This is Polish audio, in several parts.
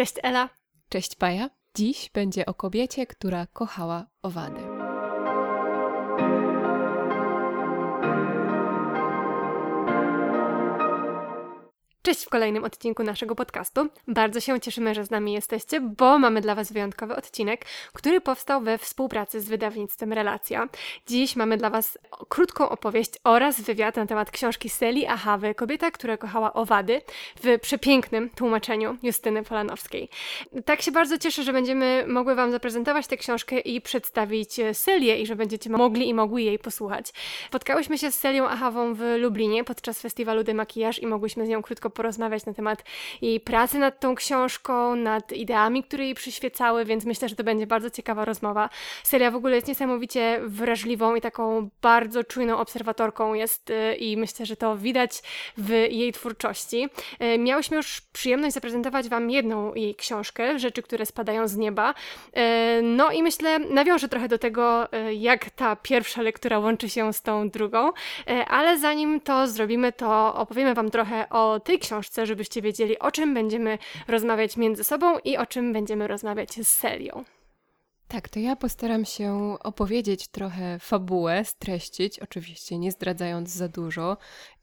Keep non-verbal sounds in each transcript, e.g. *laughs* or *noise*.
Cześć Ela. Cześć Paja. Dziś będzie o kobiecie, która kochała owady. Cześć w kolejnym odcinku naszego podcastu. Bardzo się cieszymy, że z nami jesteście, bo mamy dla Was wyjątkowy odcinek, który powstał we współpracy z wydawnictwem Relacja. Dziś mamy dla Was krótką opowieść oraz wywiad na temat książki Seli Ahawy, kobieta, która kochała owady, w przepięknym tłumaczeniu Justyny Polanowskiej. Tak się bardzo cieszę, że będziemy mogły Wam zaprezentować tę książkę i przedstawić Selię i że będziecie mogli i mogły jej posłuchać. Spotkałyśmy się z Selią Ahawą w Lublinie podczas festiwalu de Makijaż i mogłyśmy z nią krótko porozmawiać na temat jej pracy nad tą książką, nad ideami, które jej przyświecały, więc myślę, że to będzie bardzo ciekawa rozmowa. Seria w ogóle jest niesamowicie wrażliwą i taką bardzo czujną obserwatorką jest y, i myślę, że to widać w jej twórczości. Y, miałyśmy już przyjemność zaprezentować Wam jedną jej książkę, Rzeczy, które spadają z nieba. Y, no i myślę, nawiążę trochę do tego, jak ta pierwsza lektura łączy się z tą drugą, ale zanim to zrobimy, to opowiemy Wam trochę o tej książce, żebyście wiedzieli, o czym będziemy rozmawiać między sobą i o czym będziemy rozmawiać z Selią. Tak, to ja postaram się opowiedzieć trochę fabułę, streścić, oczywiście nie zdradzając za dużo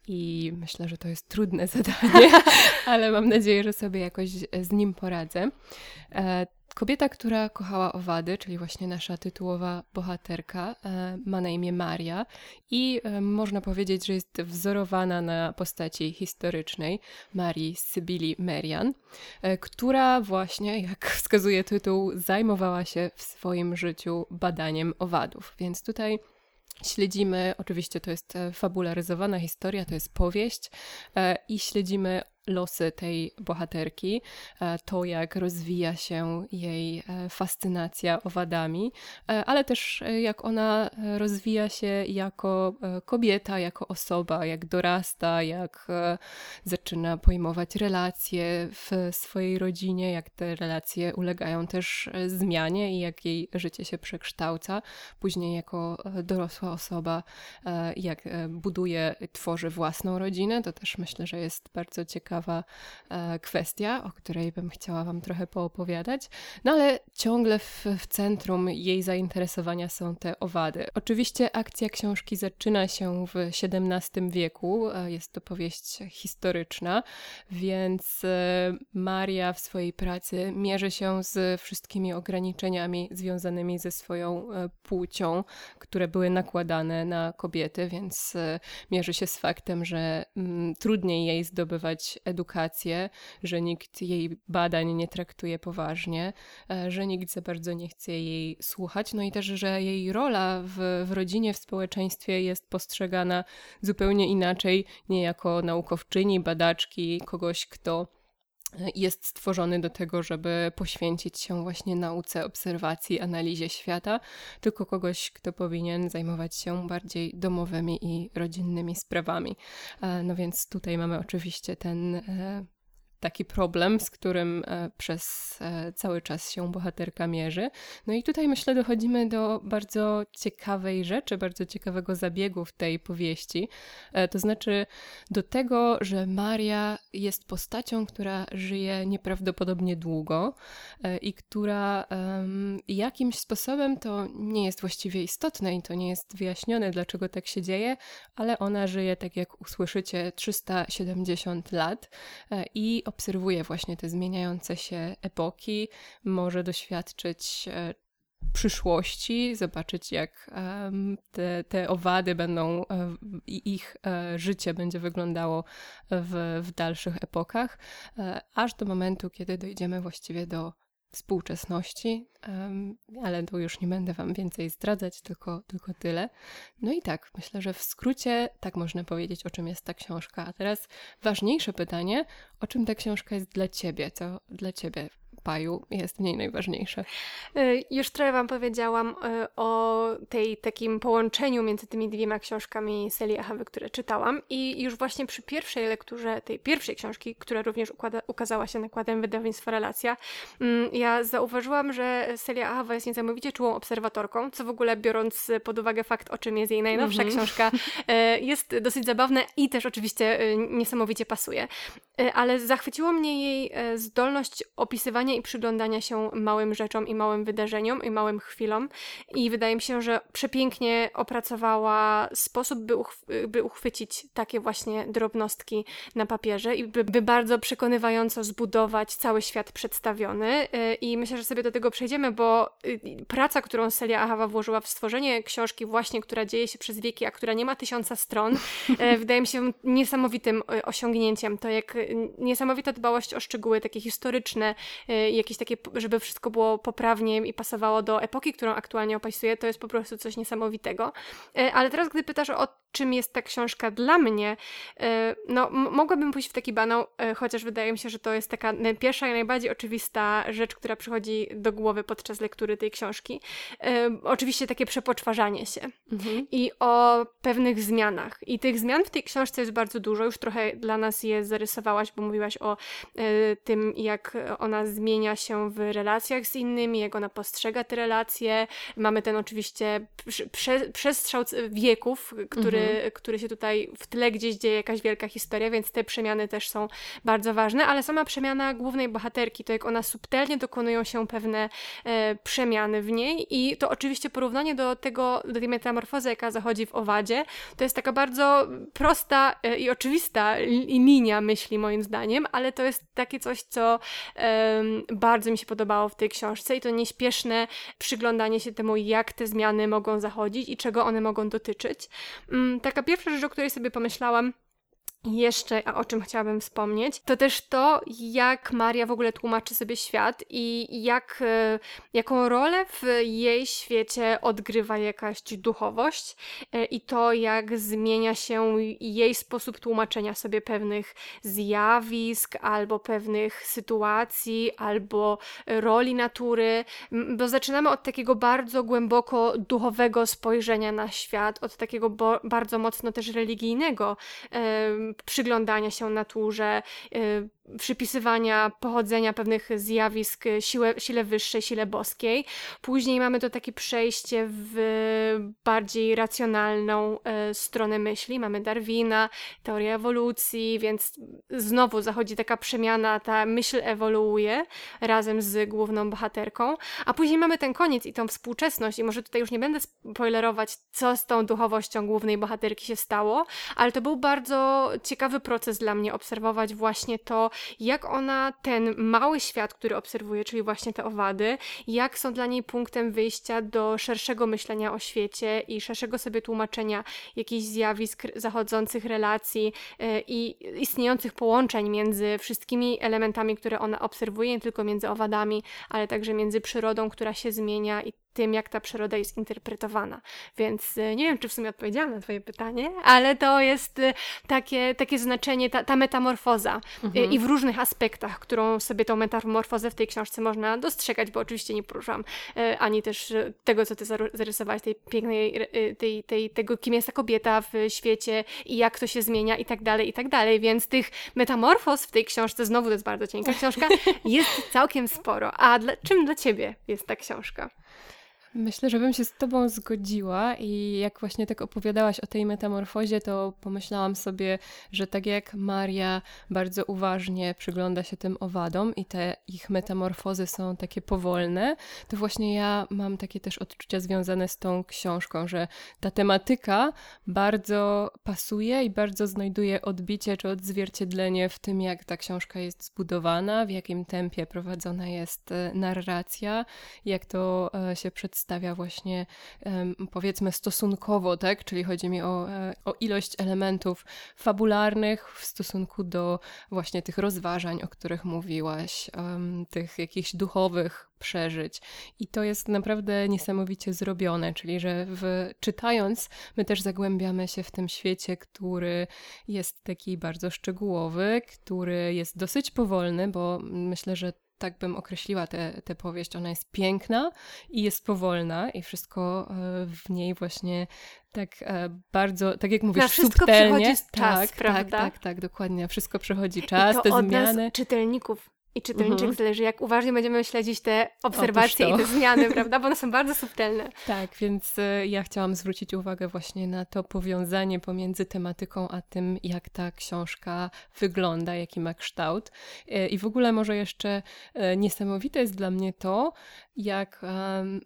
i myślę, że to jest trudne *laughs* zadanie, *laughs* ale mam nadzieję, że sobie jakoś z nim poradzę. Kobieta, która kochała owady, czyli właśnie nasza tytułowa bohaterka, e, ma na imię Maria i e, można powiedzieć, że jest wzorowana na postaci historycznej Marii Sybili Merian, e, która właśnie, jak *laughs* wskazuje tytuł, zajmowała się w swoim życiu badaniem owadów. Więc tutaj Śledzimy, oczywiście to jest fabularyzowana historia, to jest powieść, i śledzimy losy tej bohaterki, e, to jak rozwija się jej e, fascynacja owadami, e, ale też jak ona rozwija się jako kobieta, jako osoba, jak dorasta, jak zaczyna pojmować relacje w swojej rodzinie, jak te relacje ulegają też zmianie i jak jej życie się przekształca. Później jako dorosła osoba, jak buduje, tworzy własną rodzinę, to też myślę, że jest bardzo ciekawe ciekawa e, kwestia, o której bym chciała Wam trochę poopowiadać. No ale ciągle w, w centrum jej zainteresowania są te owady. Oczywiście akcja książki zaczyna się w XVII wieku. E, jest to powieść historyczna, więc e, Maria w swojej pracy mierzy się z wszystkimi ograniczeniami związanymi ze swoją płcią, które były nakładane na kobiety, więc mierzy się z faktem, że mm, trudniej jej zdobywać edukację, że nikt jej badań nie traktuje poważnie, e, że nikt za bardzo nie chce jej słuchać, no i też, że jej rola w, w rodzinie, w społeczeństwie jest postrzegana zupełnie inaczej, nie jako naukowczyni, badaczki, kogoś, kto jest stworzony do tego, żeby poświęcić się właśnie nauce, obserwacji, analizie świata, tylko kogoś, kto powinien zajmować się bardziej domowymi i rodzinnymi sprawami. E, no więc tutaj mamy oczywiście ten e, taki problem, z którym e, przez e, cały czas się bohaterka mierzy. No i tutaj myślę, dochodzimy do bardzo ciekawej rzeczy, bardzo ciekawego zabiegu w tej powieści. E, to znaczy do tego, że Maria jest postacią, która żyje nieprawdopodobnie długo i która jakimś sposobem to nie jest właściwie istotne i to nie jest wyjaśnione, dlaczego tak się dzieje, ale ona żyje, tak jak usłyszycie, 370 lat i obserwuje właśnie te zmieniające się epoki, może doświadczyć e, przyszłości, zobaczyć jak te, te owady będą e, i ich e, życie będzie wyglądało w, w dalszych epokach, aż do momentu, kiedy dojdziemy właściwie do współczesności, ale tu już nie będę Wam więcej zdradzać, tylko, tylko tyle. No i tak, myślę, że w skrócie tak można powiedzieć, o czym jest ta książka. A teraz ważniejsze pytanie, o czym ta książka jest dla Ciebie, co dla Ciebie paju jest mniej najważniejsze. Y, już trochę Wam powiedziałam y, o tej takim połączeniu między tymi dwiema książkami Seli Ahawy, które czytałam i już właśnie przy pierwszej lekturze tej pierwszej książki, która również układa, ukazała się nakładem wydawnictwa Relacja, mm, ja zauważyłam, że Celia Ahawa jest niesamowicie czułą obserwatorką, co w ogóle biorąc pod uwagę fakt, o czym jest jej najnowsza mm -hmm. książka, y, jest dosyć zabawne i też oczywiście niesamowicie pasuje. Ale zachwyciło mnie jej zdolność opisywania i przyglądania się małym rzeczom i małym wydarzeniom i małym chwilom. I wydaje mi się, że przepięknie opracowała sposób, by, uchw by uchwycić takie właśnie drobnostki na papierze i by, by bardzo przekonywająco zbudować cały świat przedstawiony. Y, I myślę, że sobie do tego przejdziemy, bo y, praca, którą Celia Ahawa włożyła w stworzenie książki właśnie, która dzieje się przez wieki, a która nie ma tysiąca stron, *laughs* y, wydaje mi się niesamowitym osiągnięciem. To jak niesamowita dbałość o szczegóły takie historyczne, jakieś takie, żeby wszystko było poprawnie i pasowało do epoki, którą aktualnie opisuje, to jest po prostu coś niesamowitego. Ale teraz, gdy pytasz o czym jest ta książka dla mnie, no mogłabym pójść w taki banał, chociaż wydaje mi się, że to jest taka pierwsza i najbardziej oczywista rzecz, która przychodzi do głowy podczas lektury tej książki. oczywiście takie przepoczwarzanie się mhm. i o pewnych zmianach. I tych zmian w tej książce jest bardzo dużo. Już trochę dla nas je zarysowałaś, bo mówiłaś o tym, jak ona zmienia się w relacjach z innymi, jak ona postrzega te relacje. Mamy ten oczywiście prze, przestrzał wieków, który, mhm. który się tutaj w tle gdzieś dzieje jakaś wielka historia, więc te przemiany też są bardzo ważne, ale sama przemiana głównej bohaterki, to jak ona subtelnie dokonują się pewne e, przemiany w niej i to oczywiście porównanie do tego, do tej metamorfozy, jaka zachodzi w owadzie, to jest taka bardzo prosta e, i oczywista linia myśli moim zdaniem, ale to jest takie coś, co bardzo mi się podobało w tej książce i to nieśpieszne przyglądanie się temu, jak te zmiany mogą zachodzić i czego one mogą dotyczyć. Mm, taka pierwsza rzecz, o której sobie pomyślałam, jeszcze, a o czym chciałabym wspomnieć, to też to, jak Maria w ogóle tłumaczy sobie świat i jak, e, jaką rolę w jej świecie odgrywa jakaś duchowość e, i to, jak zmienia się jej sposób tłumaczenia sobie pewnych zjawisk, albo pewnych sytuacji, albo roli natury, bo zaczynamy od takiego bardzo głęboko duchowego spojrzenia na świat, od takiego bardzo mocno też religijnego przyglądania się naturze, y, przypisywania pochodzenia pewnych zjawisk siłę, sile wyższej, sile boskiej. Później mamy to takie przejście w bardziej racjonalną e, stronę myśli. Mamy Darwina, teorię ewolucji, więc znowu zachodzi taka przemiana, ta myśl ewoluuje razem z główną bohaterką. A później mamy ten koniec i tą współczesność i może tutaj już nie będę spoilerować, co z tą duchowością głównej bohaterki się stało, ale to był bardzo ciekawy proces dla mnie obserwować właśnie to, jak ona ten mały świat, który obserwuje, czyli właśnie te owady, jak są dla niej punktem wyjścia do szerszego myślenia o świecie i szerszego sobie tłumaczenia jakichś zjawisk, zachodzących relacji yy, i istniejących połączeń między wszystkimi elementami, które ona obserwuje, nie tylko między owadami, ale także między przyrodą, która się zmienia i tym, jak ta przyroda jest interpretowana. Więc y, nie wiem, czy w sumie odpowiedziałam na Twoje pytanie, ale to jest y, takie, takie znaczenie, ta, ta metamorfoza y, mhm. i w różnych aspektach, którą sobie tą metamorfozę w tej książce można dostrzegać, bo oczywiście nie poruszam ani też tego, co Ty zarysowałaś, tej pięknej, tej, tej, tego, kim jest ta kobieta w świecie i jak to się zmienia i tak dalej, i tak dalej. Więc tych metamorfoz w tej książce, znowu to jest bardzo cienka książka, *laughs* jest całkiem sporo. A dla, czym dla Ciebie jest ta książka? Myślę, że bym się z Tobą zgodziła i jak właśnie tak opowiadałaś o tej metamorfozie, to pomyślałam sobie, że tak jak Maria bardzo uważnie przygląda się tym owadom i te ich metamorfozy są takie powolne, to właśnie ja mam takie też odczucia związane z tą książką, że ta tematyka bardzo pasuje i bardzo znajduje odbicie czy odzwierciedlenie w tym, jak ta książka jest zbudowana, w jakim tempie prowadzona jest e, narracja, jak to e, się przedstawia przedstawia właśnie powiedzmy stosunkowo, tak? Czyli chodzi mi o, e, o ilość elementów fabularnych w stosunku do właśnie tych rozważań, o których mówiłaś, tych jakichś duchowych przeżyć. I to jest naprawdę niesamowicie zrobione, czyli że w, czytając, my też zagłębiamy się w tym świecie, który jest taki bardzo szczegółowy, który jest dosyć powolny, bo myślę, że tak bym określiła tę powieść. Ona jest piękna i jest powolna i wszystko e, w niej właśnie tak e, bardzo, tak jak mówisz, Na wszystko subtelnie. czas, tak, prawda? Tak, tak, tak, dokładnie. Wszystko przechodzi czas, I to te od zmiany. Nas, czytelników I czytelniczek mhm. zależy, jak uważnie będziemy śledzić te obserwacje i te zmiany, *laughs* prawda? Bo one są bardzo subtelne. Tak, więc y, ja chciałam zwrócić uwagę właśnie na to powiązanie pomiędzy tematyką a tym, jak ta książka wygląda, jaki ma kształt. Y, I w ogóle może jeszcze y, niesamowite jest dla mnie to, jak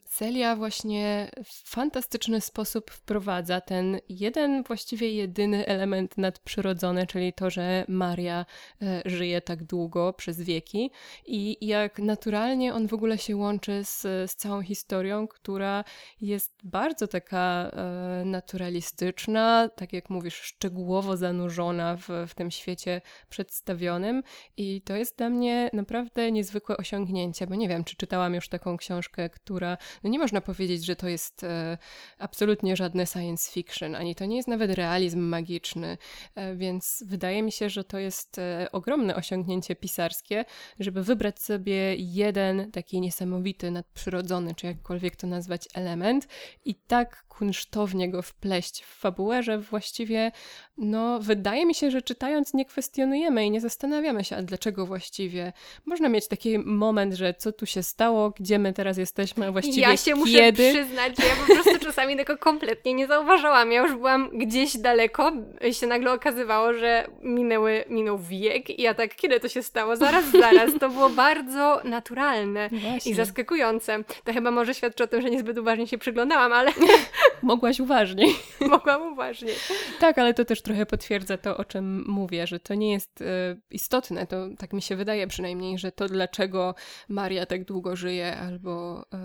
Celia właśnie w fantastyczny sposób wprowadza ten jeden, właściwie jedyny element nadprzyrodzony, czyli to, że Maria e, żyje tak długo, przez wieki i jak naturalnie on w ogóle się łączy z, z całą historią, która jest bardzo taka e, naturalistyczna, tak jak mówisz, szczegółowo zanurzona w, w tym świecie przedstawionym. I to jest dla mnie naprawdę niezwykłe osiągnięcie, bo nie wiem, czy czytałam już taką książkę, która, no nie można powiedzieć, że to jest e, absolutnie żadne science fiction, ani to nie jest nawet realizm magiczny, e, więc wydaje mi się, że to jest e, ogromne osiągnięcie pisarskie, żeby wybrać sobie jeden taki niesamowity, nadprzyrodzony, czy jakkolwiek to nazwać, element i tak kunsztownie go wpleść w fabułę, że właściwie, no, wydaje mi się, że czytając nie kwestionujemy i nie zastanawiamy się, a dlaczego właściwie. Można mieć taki moment, że co tu się stało, gdzie my teraz jesteśmy, a właściwie Ja się kiedy? muszę przyznać, że ja po prostu *laughs* czasami tego kompletnie nie zauważałam. Ja już byłam gdzieś daleko i się nagle okazywało, że minęły, minął wiek i ja tak, kiedy to się stało? Zaraz, zaraz. To było bardzo naturalne Właśnie. i zaskakujące. To chyba może świadczy o tym, że niezbyt uważnie się przyglądałam, ale *laughs* Mogłaś uważniej. *laughs* Mogłam uważniej. tak, ale to też trochę potwierdza to, o czym mówię, że to nie jest e, istotne. To tak mi się wydaje przynajmniej, że to dlaczego Maria tak długo żyje, albo e,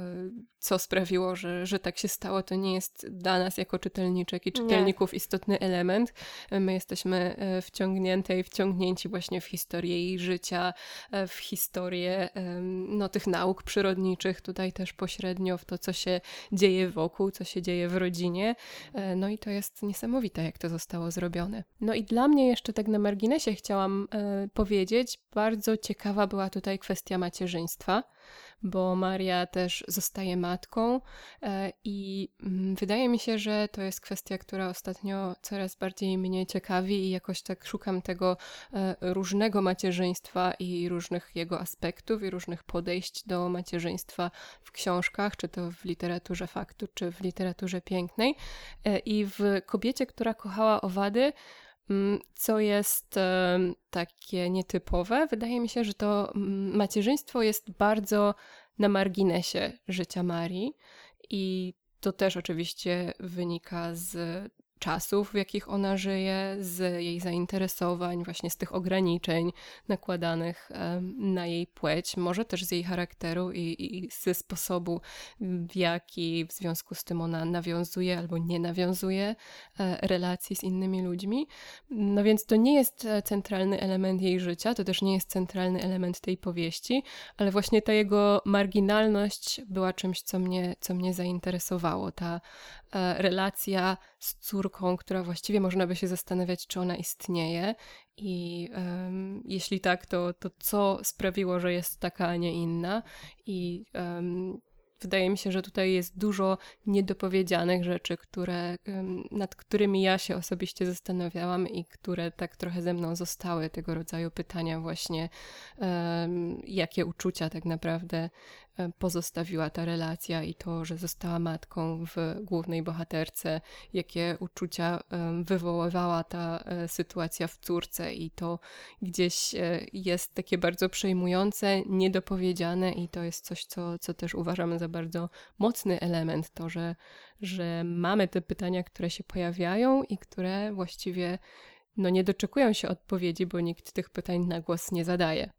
co sprawiło, że, że tak się stało, to nie jest dla nas jako czytelniczek i czytelników nie. istotny element. My jesteśmy e, wciągnięte i wciągnięci właśnie w historię jej życia, w historię no, tych nauk przyrodniczych, tutaj też pośrednio w to, co się dzieje wokół, co się dzieje w rodzinie. E, no i to jest niesamowite, jak to zostało zrobione. No i dla mnie jeszcze tak na marginesie chciałam powiedzieć, bardzo ciekawa była tutaj kwestia macierzyństwa bo Maria też zostaje matką e, i mm, wydaje mi się, że to jest kwestia, która ostatnio coraz bardziej mnie ciekawi i jakoś tak szukam tego e, różnego macierzyństwa i różnych jego aspektów i różnych podejść do macierzyństwa w książkach, czy to w literaturze faktu, czy w literaturze pięknej. E, I w kobiecie, która kochała owady, co jest takie nietypowe. Wydaje mi się, że to mm, macierzyństwo jest bardzo na marginesie życia Marii i to też oczywiście wynika z czasów, w jakich ona żyje, z jej zainteresowań, właśnie z tych ograniczeń nakładanych na jej płeć, może też z jej charakteru i, i ze sposobu, w jaki w związku z tym ona nawiązuje albo nie nawiązuje e, relacji z innymi ludźmi. No więc to nie jest e, centralny element jej życia, to też nie jest centralny element tej powieści, ale właśnie ta jego marginalność była czymś, co mnie, co mnie zainteresowało. Ta e, relacja z córką, która właściwie można by się zastanawiać, czy ona istnieje. I um, jeśli tak, to, to co sprawiło, że jest taka, a nie inna? I um, wydaje mi się, że tutaj jest dużo niedopowiedzianych rzeczy, które, nad którymi ja się osobiście zastanawiałam i które tak trochę ze mną zostały, tego rodzaju pytania właśnie, jakie uczucia tak naprawdę pozostawiła ta relacja i to, że została matką w głównej bohaterce, jakie uczucia e, wywoływała ta e, sytuacja w córce i to gdzieś jest takie bardzo przejmujące, niedopowiedziane i to jest coś, co, co też uważam za bardzo mocny element, to, że, że mamy te pytania, które się pojawiają i które właściwie no nie doczekują się odpowiedzi, bo nikt tych pytań na głos nie zadaje.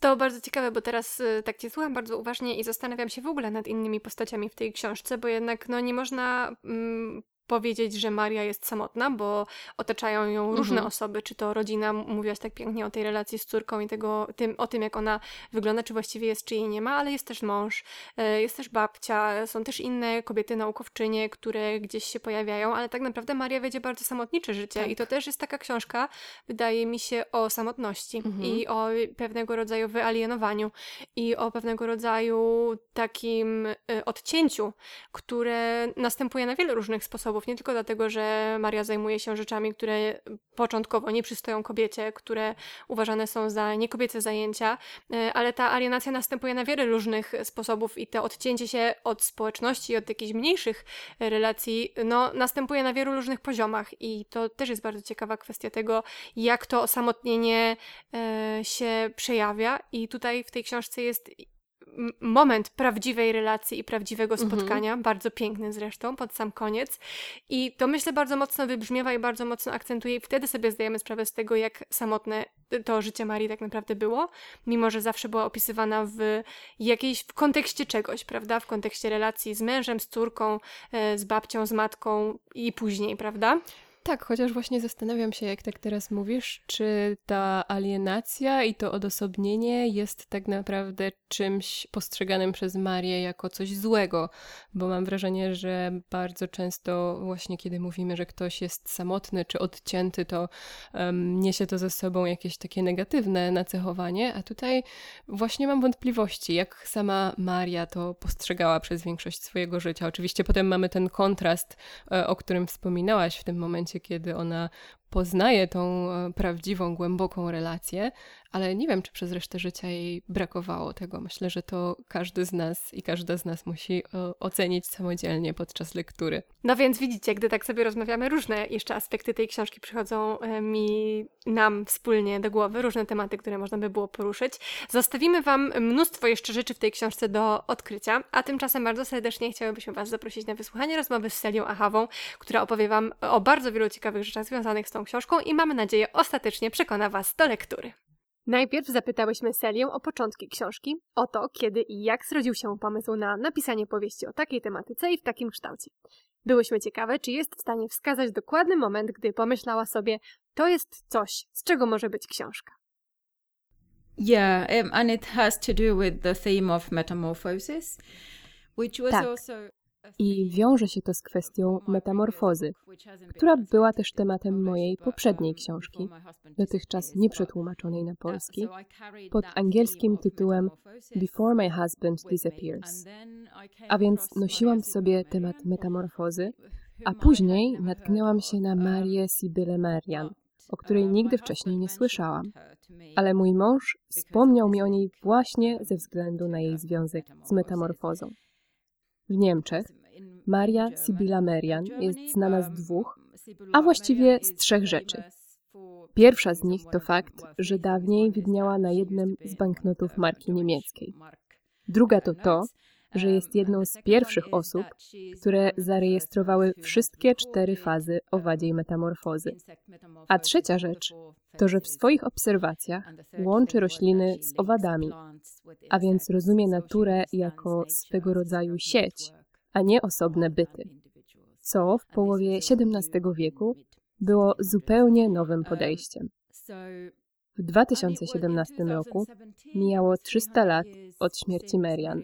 To bardzo ciekawe, bo teraz y, tak Cię słucham bardzo uważnie i zastanawiam się w ogóle nad innymi postaciami w tej książce, bo jednak no nie można mm, powiedzieć, że Maria jest samotna, bo otaczają ją różne mhm. osoby, czy to rodzina, mówiłaś tak pięknie o tej relacji z córką i tego, tym, o tym, jak ona wygląda, czy właściwie jest, czy jej nie ma, ale jest też mąż, e, jest też babcia, są też inne kobiety naukowczynie, które gdzieś się pojawiają, ale tak naprawdę Maria wiedzie bardzo samotnicze życie tak. i to też jest taka książka, wydaje mi się, o samotności mhm. i o pewnego rodzaju wyalienowaniu i o pewnego rodzaju takim e, odcięciu, które następuje na wiele różnych sposobów nie tylko dlatego, że Maria zajmuje się rzeczami, które początkowo nie przystoją kobiecie, które uważane są za niekobiece zajęcia, e, ale ta alienacja następuje na wiele różnych sposobów i to odcięcie się od społeczności, od jakichś mniejszych relacji, no, następuje na wielu różnych poziomach i to też jest bardzo ciekawa kwestia tego, jak to osamotnienie e, się przejawia i tutaj w tej książce jest moment prawdziwej relacji i prawdziwego mhm. spotkania, mhm. bardzo piękny zresztą, pod sam koniec. I to myślę bardzo mocno wybrzmiewa i bardzo mocno akcentuje i wtedy sobie zdajemy sprawę z tego, jak samotne to życie Marii tak naprawdę było, mimo że zawsze była opisywana w jakiejś, w kontekście czegoś, prawda? W kontekście relacji z mężem, z córką, e, z babcią, z matką i później, prawda? Tak, chociaż właśnie zastanawiam się, jak tak teraz mówisz, czy ta alienacja i to odosobnienie jest tak naprawdę czymś postrzeganym przez Marię jako coś złego, bo mam wrażenie, że bardzo często właśnie kiedy mówimy, że ktoś jest samotny czy odcięty, to um, niesie to ze sobą jakieś takie negatywne nacechowanie, a tutaj właśnie mam wątpliwości, jak sama Maria to postrzegała przez większość swojego życia. Oczywiście potem mamy ten kontrast, e, o którym wspominałaś w tym momencie, kiedy ona poznaje tą e, prawdziwą, głęboką relację, ale nie wiem, czy przez resztę życia jej brakowało tego. Myślę, że to każdy z nas i każda z nas musi e, ocenić samodzielnie podczas lektury. No więc widzicie, gdy tak sobie rozmawiamy, różne jeszcze aspekty tej książki przychodzą e, mi, nam wspólnie do głowy, różne tematy, które można by było poruszyć. Zostawimy Wam mnóstwo jeszcze rzeczy w tej książce do odkrycia, a tymczasem bardzo serdecznie chciałybyśmy Was zaprosić na wysłuchanie rozmowy z Celią Achawą, która opowie Wam o bardzo wielu ciekawych rzeczach związanych z tą książką i mamy nadzieję ostatecznie przekona Was do lektury. Najpierw zapytałyśmy Selię o początki książki, o to, kiedy i jak zrodził się pomysł na napisanie powieści o takiej tematyce i w takim kształcie. Byłyśmy ciekawe, czy jest w stanie wskazać dokładny moment, gdy pomyślała sobie, to jest coś, z czego może być książka. Yeah, um, and it has to do with the theme of metamorphosis, which was tak. I wiąże się to z kwestią metamorfozy, która była też tematem mojej poprzedniej książki, dotychczas nieprzetłumaczonej na polski, pod angielskim tytułem Before My Husband Disappears. A więc nosiłam w sobie temat metamorfozy, a później natknęłam się na Marię Sibylę Marian, o której nigdy wcześniej nie słyszałam. Ale mój mąż wspomniał mi o niej właśnie ze względu na jej związek z metamorfozą. W Niemczech Maria Sibilla Merian jest znana z dwóch, a właściwie z trzech rzeczy. Pierwsza z nich to fakt, że dawniej widniała na jednym z banknotów marki niemieckiej. Druga to to, że jest jedną z pierwszych osób, które zarejestrowały wszystkie cztery fazy owadziej metamorfozy. A trzecia rzecz to, że w swoich obserwacjach łączy rośliny z owadami, a więc rozumie naturę jako swego rodzaju sieć, a nie osobne byty, co w połowie XVII wieku było zupełnie nowym podejściem. W 2017 roku mijało 300 lat od śmierci Merian.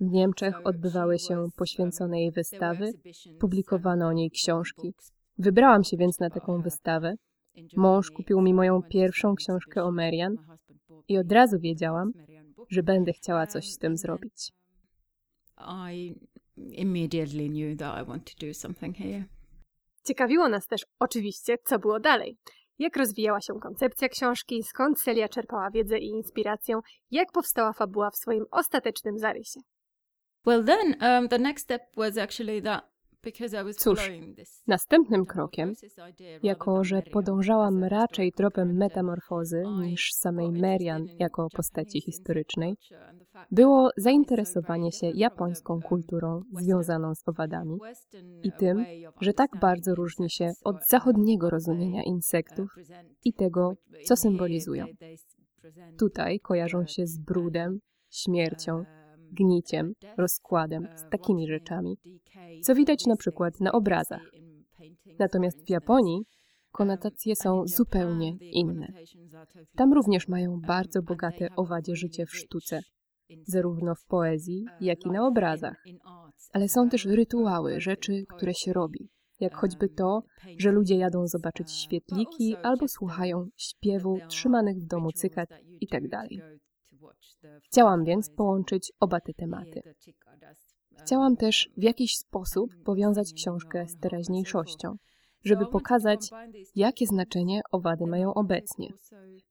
W Niemczech odbywały się poświęcone jej wystawy, publikowano o niej książki. Wybrałam się więc na taką wystawę. Mąż kupił mi moją pierwszą książkę o Merian i od razu wiedziałam, że będę chciała coś z tym zrobić immediately knew that I want to do something here. Ciekawiło nas też oczywiście, co było dalej. Jak rozwijała się koncepcja książki, skąd Celia czerpała wiedzę i inspirację, jak powstała fabuła w swoim ostatecznym zarysie. Well then, um, the next step was actually that Cóż, następnym krokiem, jako że podążałam raczej tropem metamorfozy niż samej Merian jako postaci historycznej, było zainteresowanie się japońską kulturą związaną z owadami i tym, że tak bardzo różni się od zachodniego rozumienia insektów i tego, co symbolizują. Tutaj kojarzą się z brudem, śmiercią, gniciem, rozkładem, z takimi rzeczami, co widać na przykład na obrazach. Natomiast w Japonii konotacje są zupełnie inne. Tam również mają bardzo bogate owadzie życie w sztuce, zarówno w poezji, jak i na obrazach. Ale są też rytuały, rzeczy, które się robi, jak choćby to, że ludzie jadą zobaczyć świetliki albo słuchają śpiewu trzymanych w domu cykat itd. Chciałam więc połączyć oba te tematy. Chciałam też w jakiś sposób powiązać książkę z teraźniejszością, żeby pokazać, jakie znaczenie owady mają obecnie,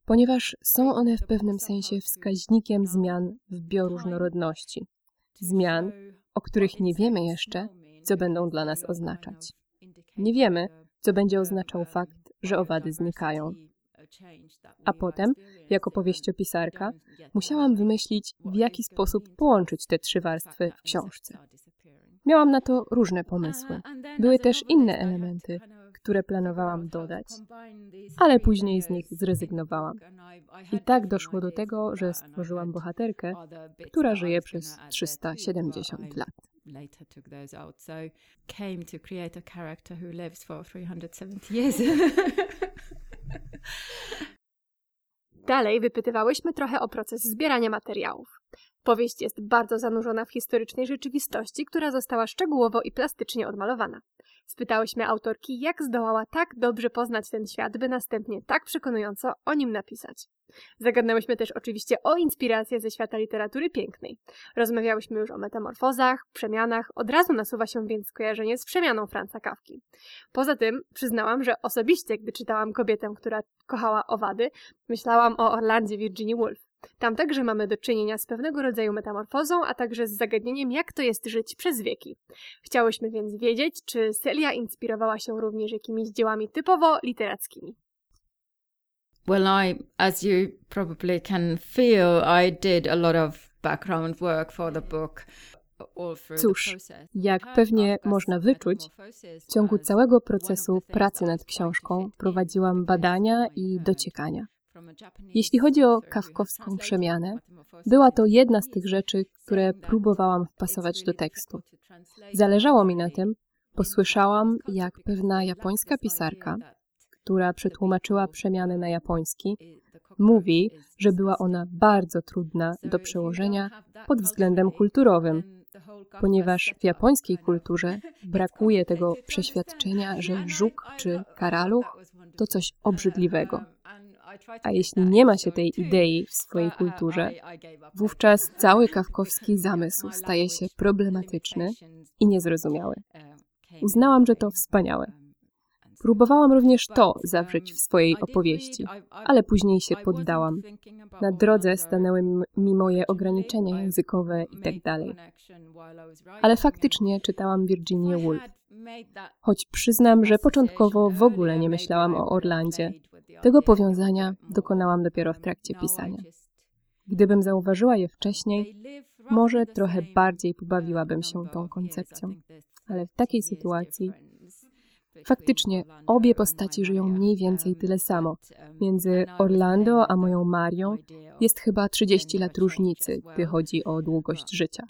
ponieważ są one w pewnym sensie wskaźnikiem zmian w bioróżnorodności. Zmian, o których nie wiemy jeszcze, co będą dla nas oznaczać. Nie wiemy, co będzie oznaczał fakt, że owady znikają. A potem, jako powieściopisarka, musiałam wymyślić, w jaki sposób połączyć te trzy warstwy w książce. Miałam na to różne pomysły. Były też inne elementy, które planowałam dodać, ale później z nich zrezygnowałam. I tak doszło do tego, że stworzyłam bohaterkę, która żyje przez 370 lat. later took those out. So came to create a character who lives for 370 years. *laughs* Dalej wypytywałyśmy trochę o proces zbierania materiałów. Powieść jest bardzo zanurzona w historycznej rzeczywistości, która została szczegółowo i plastycznie odmalowana. Spytałyśmy autorki, jak zdołała tak dobrze poznać ten świat, by następnie tak przekonująco o nim napisać. Zagadnęłyśmy też oczywiście o inspirację ze świata literatury pięknej. Rozmawiałyśmy już o metamorfozach, przemianach, od razu nasuwa się więc skojarzenie z przemianą Franca Kawki. Poza tym przyznałam, że osobiście, gdy czytałam kobietę, która kochała owady, myślałam o Orlandzie Virginia Woolf. Tam także mamy do czynienia z pewnego rodzaju metamorfozą, a także z zagadnieniem, jak to jest żyć przez wieki. Chciałyśmy więc wiedzieć, czy Celia inspirowała się również jakimiś dziełami typowo literackimi. Well, I, as you probably can feel, I did a lot of background work for the book. Cóż, jak pewnie można wyczuć, w ciągu całego procesu pracy nad książką prowadziłam badania i dociekania. Jeśli chodzi o kawkowską przemianę, była to jedna z tych rzeczy, które próbowałam wpasować do tekstu. Zależało mi na tym, posłyszałam, jak pewna japońska pisarka, która przetłumaczyła przemianę na japoński, mówi, że była ona bardzo trudna do przełożenia pod względem kulturowym, ponieważ w japońskiej kulturze brakuje tego przeświadczenia, że żuk czy karaluch to coś obrzydliwego. A jeśli nie ma się tej idei w swojej kulturze, wówczas *laughs* cały kawkowski zamysł staje się problematyczny i niezrozumiały. Uznałam, że to wspaniałe. Próbowałam również to zawrzeć w swojej opowieści, ale później się poddałam. Na drodze stanęły mi moje ograniczenia językowe itd. Tak ale faktycznie czytałam Virginia Woolf. Choć przyznam, że początkowo w ogóle nie myślałam o Orlandzie, tego powiązania dokonałam dopiero w trakcie pisania. Gdybym zauważyła je wcześniej, może trochę bardziej pobawiłabym się tą koncepcją. Ale w takiej sytuacji Faktycznie, obie postaci żyją mniej więcej tyle samo. Między Orlando a moją Marią jest chyba 30 lat różnicy, gdy chodzi o długość życia.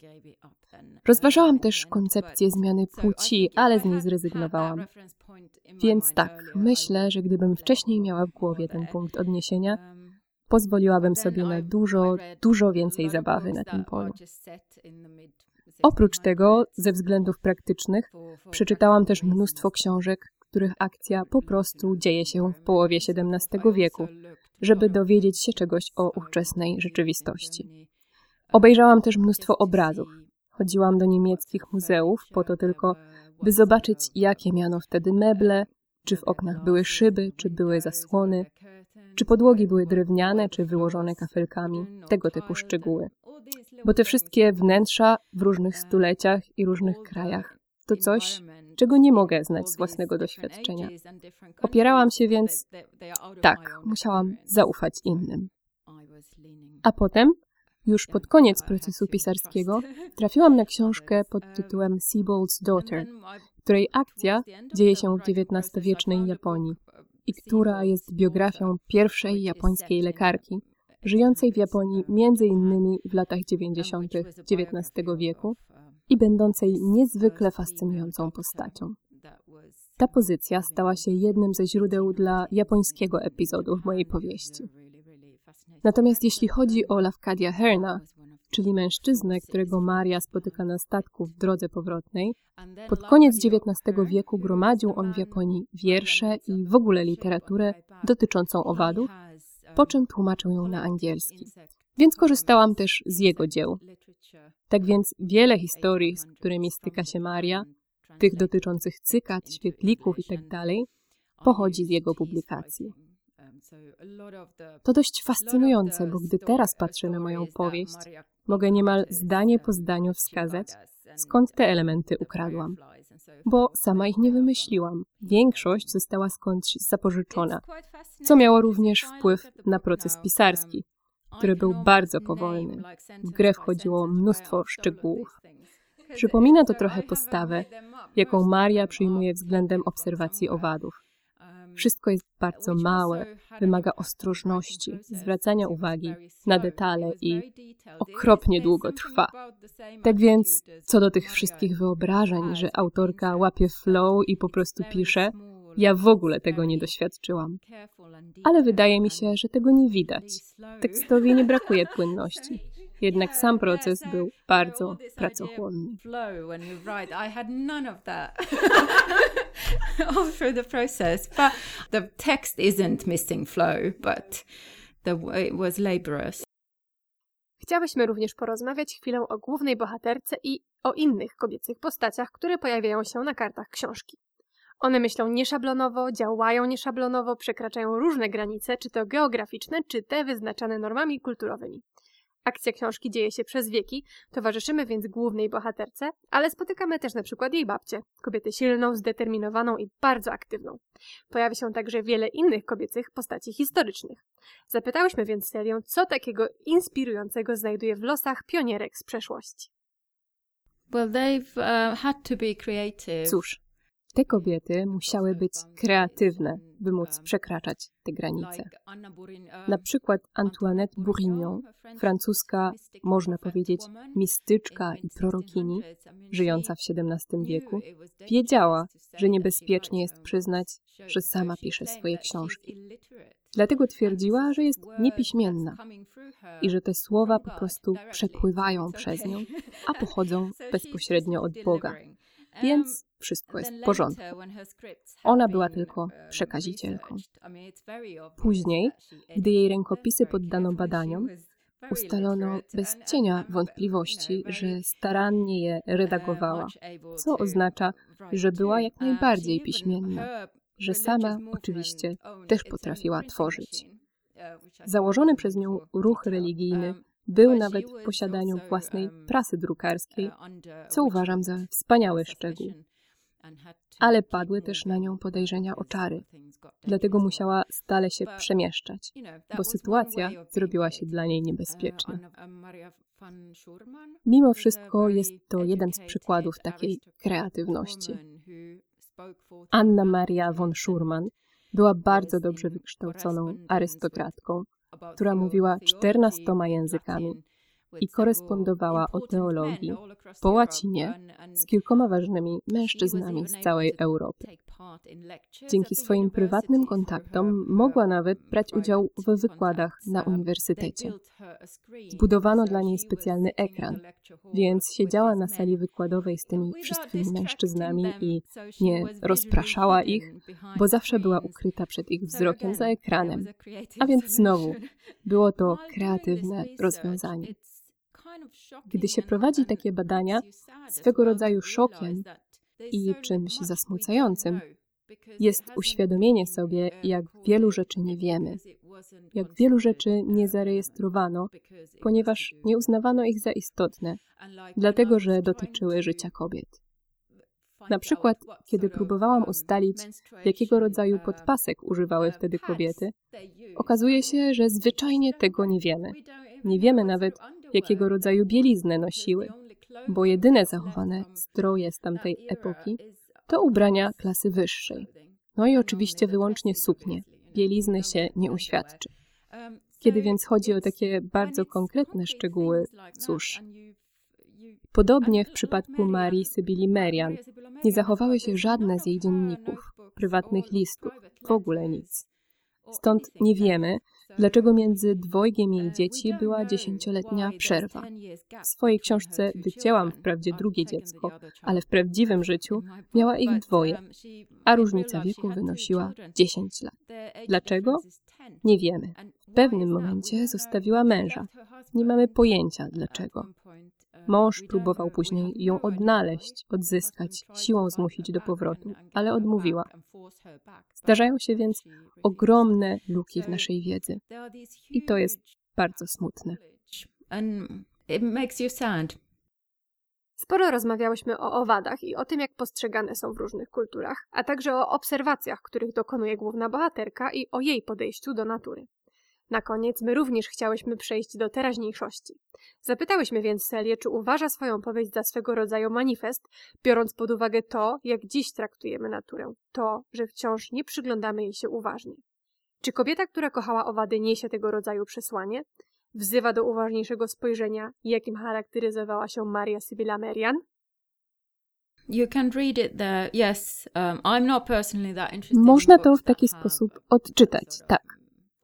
Rozważałam też koncepcję zmiany płci, ale z niej zrezygnowałam. Więc tak, myślę, że gdybym wcześniej miała w głowie ten punkt odniesienia, pozwoliłabym sobie na dużo, dużo więcej zabawy na tym polu. Oprócz tego, ze względów praktycznych, przeczytałam też mnóstwo książek, których akcja po prostu dzieje się w połowie XVII wieku, żeby dowiedzieć się czegoś o ówczesnej rzeczywistości. Obejrzałam też mnóstwo obrazów. Chodziłam do niemieckich muzeów po to tylko, by zobaczyć, jakie miano wtedy meble, czy w oknach były szyby, czy były zasłony, czy podłogi były drewniane, czy wyłożone kafelkami, tego typu szczegóły. Bo te wszystkie wnętrza w różnych stuleciach i różnych krajach to coś, czego nie mogę znać z własnego doświadczenia. Opierałam się więc, tak, musiałam zaufać innym. A potem, już pod koniec procesu pisarskiego, trafiłam na książkę pod tytułem Seabold's Daughter, której akcja dzieje się w XIX-wiecznej Japonii i która jest biografią pierwszej japońskiej lekarki, żyjącej w Japonii innymi w latach 90. XIX wieku i będącej niezwykle fascynującą postacią. Ta pozycja stała się jednym ze źródeł dla japońskiego epizodu w mojej powieści. Natomiast jeśli chodzi o Lafcadia Herna, czyli mężczyznę, którego Maria spotyka na statku w drodze powrotnej, pod koniec XIX wieku gromadził on w Japonii wiersze i w ogóle literaturę dotyczącą owadów, po czym tłumaczył ją na angielski. Więc korzystałam też z jego dzieł. Tak więc wiele historii, z którymi styka się Maria, tych dotyczących cykat, świetlików itd., pochodzi z jego publikacji. To dość fascynujące, bo gdy teraz patrzę na moją powieść, mogę niemal zdanie po zdaniu wskazać, skąd te elementy ukradłam. Bo sama ich nie wymyśliłam. Większość została skądś zapożyczona, co miało również wpływ na proces pisarski, który był bardzo powolny. W grę wchodziło mnóstwo szczegółów. Przypomina to trochę postawę, jaką Maria przyjmuje względem obserwacji owadów. Wszystko jest bardzo małe, wymaga ostrożności, zwracania uwagi na detale i okropnie długo trwa. Tak więc, co do tych wszystkich wyobrażeń, że autorka łapie flow i po prostu pisze, ja w ogóle tego nie doświadczyłam. Ale wydaje mi się, że tego nie widać. Tekstowi nie brakuje *laughs* płynności. Jednak sam proces był bardzo pracochłonny. *laughs* *laughs* all through the process. But the text isn't missing flow, but the, it was laborious. Chciałyśmy również porozmawiać chwilę o głównej bohaterce i o innych kobiecych postaciach, które pojawiają się na kartach książki. One myślą nieszablonowo, działają nieszablonowo, przekraczają różne granice, czy to geograficzne, czy te wyznaczane normami kulturowymi. Akcja książki dzieje się przez wieki, towarzyszymy więc głównej bohaterce, ale spotykamy też na przykład jej babcię, kobietę silną, zdeterminowaną i bardzo aktywną. Pojawia się także wiele innych kobiecych postaci historycznych. Zapytałyśmy więc serię, co takiego inspirującego znajduje w losach pionierek z przeszłości. Well, they've uh, had to be creative. Cóż, te kobiety musiały być kreatywne, by móc przekraczać te granice. Na przykład Antoinette Bourignon, francuska, można powiedzieć, mistyczka i prorokini, żyjąca w XVII wieku, wiedziała, że niebezpiecznie jest przyznać, że sama pisze swoje książki. Dlatego twierdziła, że jest niepiśmienna i że te słowa po prostu przepływają przez nią, a pochodzą bezpośrednio od Boga. Więc wszystko jest w porządku. Ona była tylko przekazicielką. Później, gdy jej rękopisy poddano badaniom, ustalono bez cienia wątpliwości, że starannie je redagowała, co oznacza, że była jak najbardziej piśmienna, że sama oczywiście też potrafiła tworzyć. Założony przez nią ruch religijny był nawet w posiadaniu własnej prasy drukarskiej, co uważam za wspaniały szczegół. Ale padły też na nią podejrzenia o czary, dlatego musiała stale się przemieszczać, bo sytuacja zrobiła się dla niej niebezpieczna. Mimo wszystko jest to jeden z przykładów takiej kreatywności. Anna Maria von Schurman była bardzo dobrze wykształconą arystokratką, która mówiła czternastoma językami i korespondowała o teologii po łacinie z kilkoma ważnymi mężczyznami z całej Europy. Dzięki swoim prywatnym kontaktom mogła nawet brać udział w wykładach na uniwersytecie. Zbudowano dla niej specjalny ekran, więc siedziała na sali wykładowej z tymi wszystkimi mężczyznami i nie rozpraszała ich, bo zawsze była ukryta przed ich wzrokiem za ekranem. A więc znowu było to kreatywne rozwiązanie. Gdy się prowadzi takie badania, swego rodzaju szokiem i czymś zasmucającym jest uświadomienie sobie, jak wielu rzeczy nie wiemy, jak wielu rzeczy nie zarejestrowano, ponieważ nie uznawano ich za istotne, dlatego że dotyczyły życia kobiet. Na przykład, kiedy próbowałam ustalić, jakiego rodzaju podpasek używały wtedy kobiety, okazuje się, że zwyczajnie tego nie wiemy. Nie wiemy nawet, jakiego rodzaju bieliznę nosiły, bo jedyne zachowane stroje z tamtej epoki to ubrania klasy wyższej. No i oczywiście wyłącznie suknie. Bielizny się nie uświadczy. Kiedy więc chodzi o takie bardzo konkretne szczegóły, cóż, Podobnie w przypadku Marii Sybili Merian nie zachowały się żadne z jej dzienników, prywatnych listów, w ogóle nic. Stąd nie wiemy, dlaczego między dwojgiem jej dzieci była dziesięcioletnia przerwa. W swojej książce wycięłam wprawdzie drugie dziecko, ale w prawdziwym życiu miała ich dwoje, a różnica wieku wynosiła 10 lat. Dlaczego? Nie wiemy. W pewnym momencie zostawiła męża. Nie mamy pojęcia dlaczego. Mąż próbował później ją odnaleźć, odzyskać, siłą zmusić do powrotu, ale odmówiła. Zdarzają się więc ogromne luki w naszej wiedzy. I to jest bardzo smutne. Sporo rozmawiałyśmy o owadach i o tym, jak postrzegane są w różnych kulturach, a także o obserwacjach, których dokonuje główna bohaterka i o jej podejściu do natury. Na koniec my również chciałyśmy przejść do teraźniejszości. Zapytałyśmy więc Celię, czy uważa swoją powieść za swego rodzaju manifest, biorąc pod uwagę to, jak dziś traktujemy naturę, to, że wciąż nie przyglądamy jej się uważnie. Czy kobieta, która kochała owady, niesie tego rodzaju przesłanie? Wzywa do uważniejszego spojrzenia, jakim charakteryzowała się Maria Sibylla Merian? Można to w taki sposób odczytać, tak.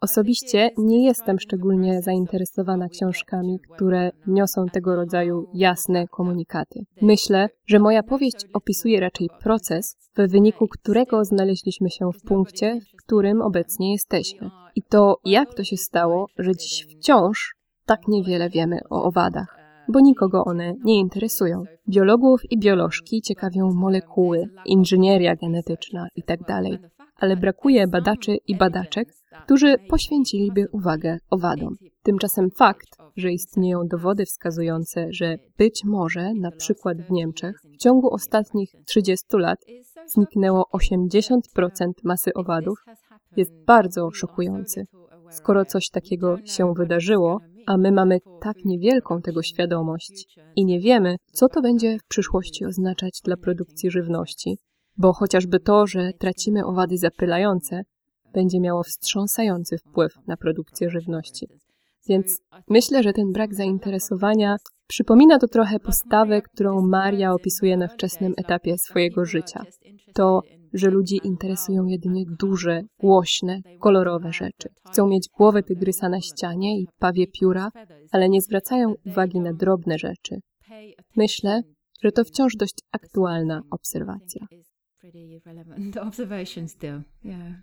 Osobiście nie jestem szczególnie zainteresowana książkami, które niosą tego rodzaju jasne komunikaty. Myślę, że moja powieść opisuje raczej proces, w wyniku którego znaleźliśmy się w punkcie, w którym obecnie jesteśmy. I to, jak to się stało, że dziś wciąż tak niewiele wiemy o owadach, bo nikogo one nie interesują. Biologów i biolożki ciekawią molekuły, inżynieria genetyczna itd., tak ale brakuje badaczy i badaczek, którzy poświęciliby uwagę owadom. Tymczasem fakt, że istnieją dowody wskazujące, że być może, na przykład w Niemczech, w ciągu ostatnich 30 lat zniknęło 80% masy owadów, jest bardzo szokujący. Skoro coś takiego się wydarzyło, a my mamy tak niewielką tego świadomość i nie wiemy, co to będzie w przyszłości oznaczać dla produkcji żywności, bo chociażby to, że tracimy owady zapylające, będzie miało wstrząsający wpływ na produkcję żywności. Więc myślę, że ten brak zainteresowania przypomina to trochę postawę, którą Maria opisuje na wczesnym etapie swojego życia. To, że ludzi interesują jedynie duże, głośne, kolorowe rzeczy. Chcą mieć głowę tygrysa na ścianie i pawie pióra, ale nie zwracają uwagi na drobne rzeczy. Myślę, że to wciąż dość aktualna obserwacja. pretty relevant *laughs* observations still. Yeah.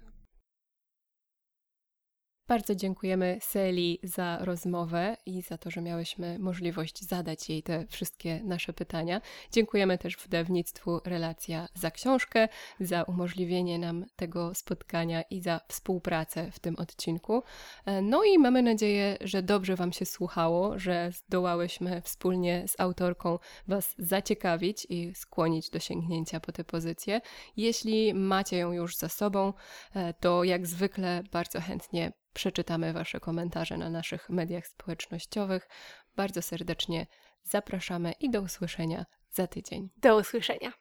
Bardzo dziękujemy Seli za rozmowę i za to, że miałyśmy możliwość zadać jej te wszystkie nasze pytania. Dziękujemy też wydawnictwu Relacja za książkę, za umożliwienie nam tego spotkania i za współpracę w tym odcinku. No i mamy nadzieję, że dobrze Wam się słuchało, że zdołałyśmy wspólnie z autorką Was zaciekawić i skłonić do sięgnięcia po tę pozycję. Jeśli macie ją już za sobą, e, to jak zwykle bardzo chętnie przeczytamy Wasze komentarze na naszych mediach społecznościowych. Bardzo serdecznie zapraszamy i do usłyszenia za tydzień. Do usłyszenia.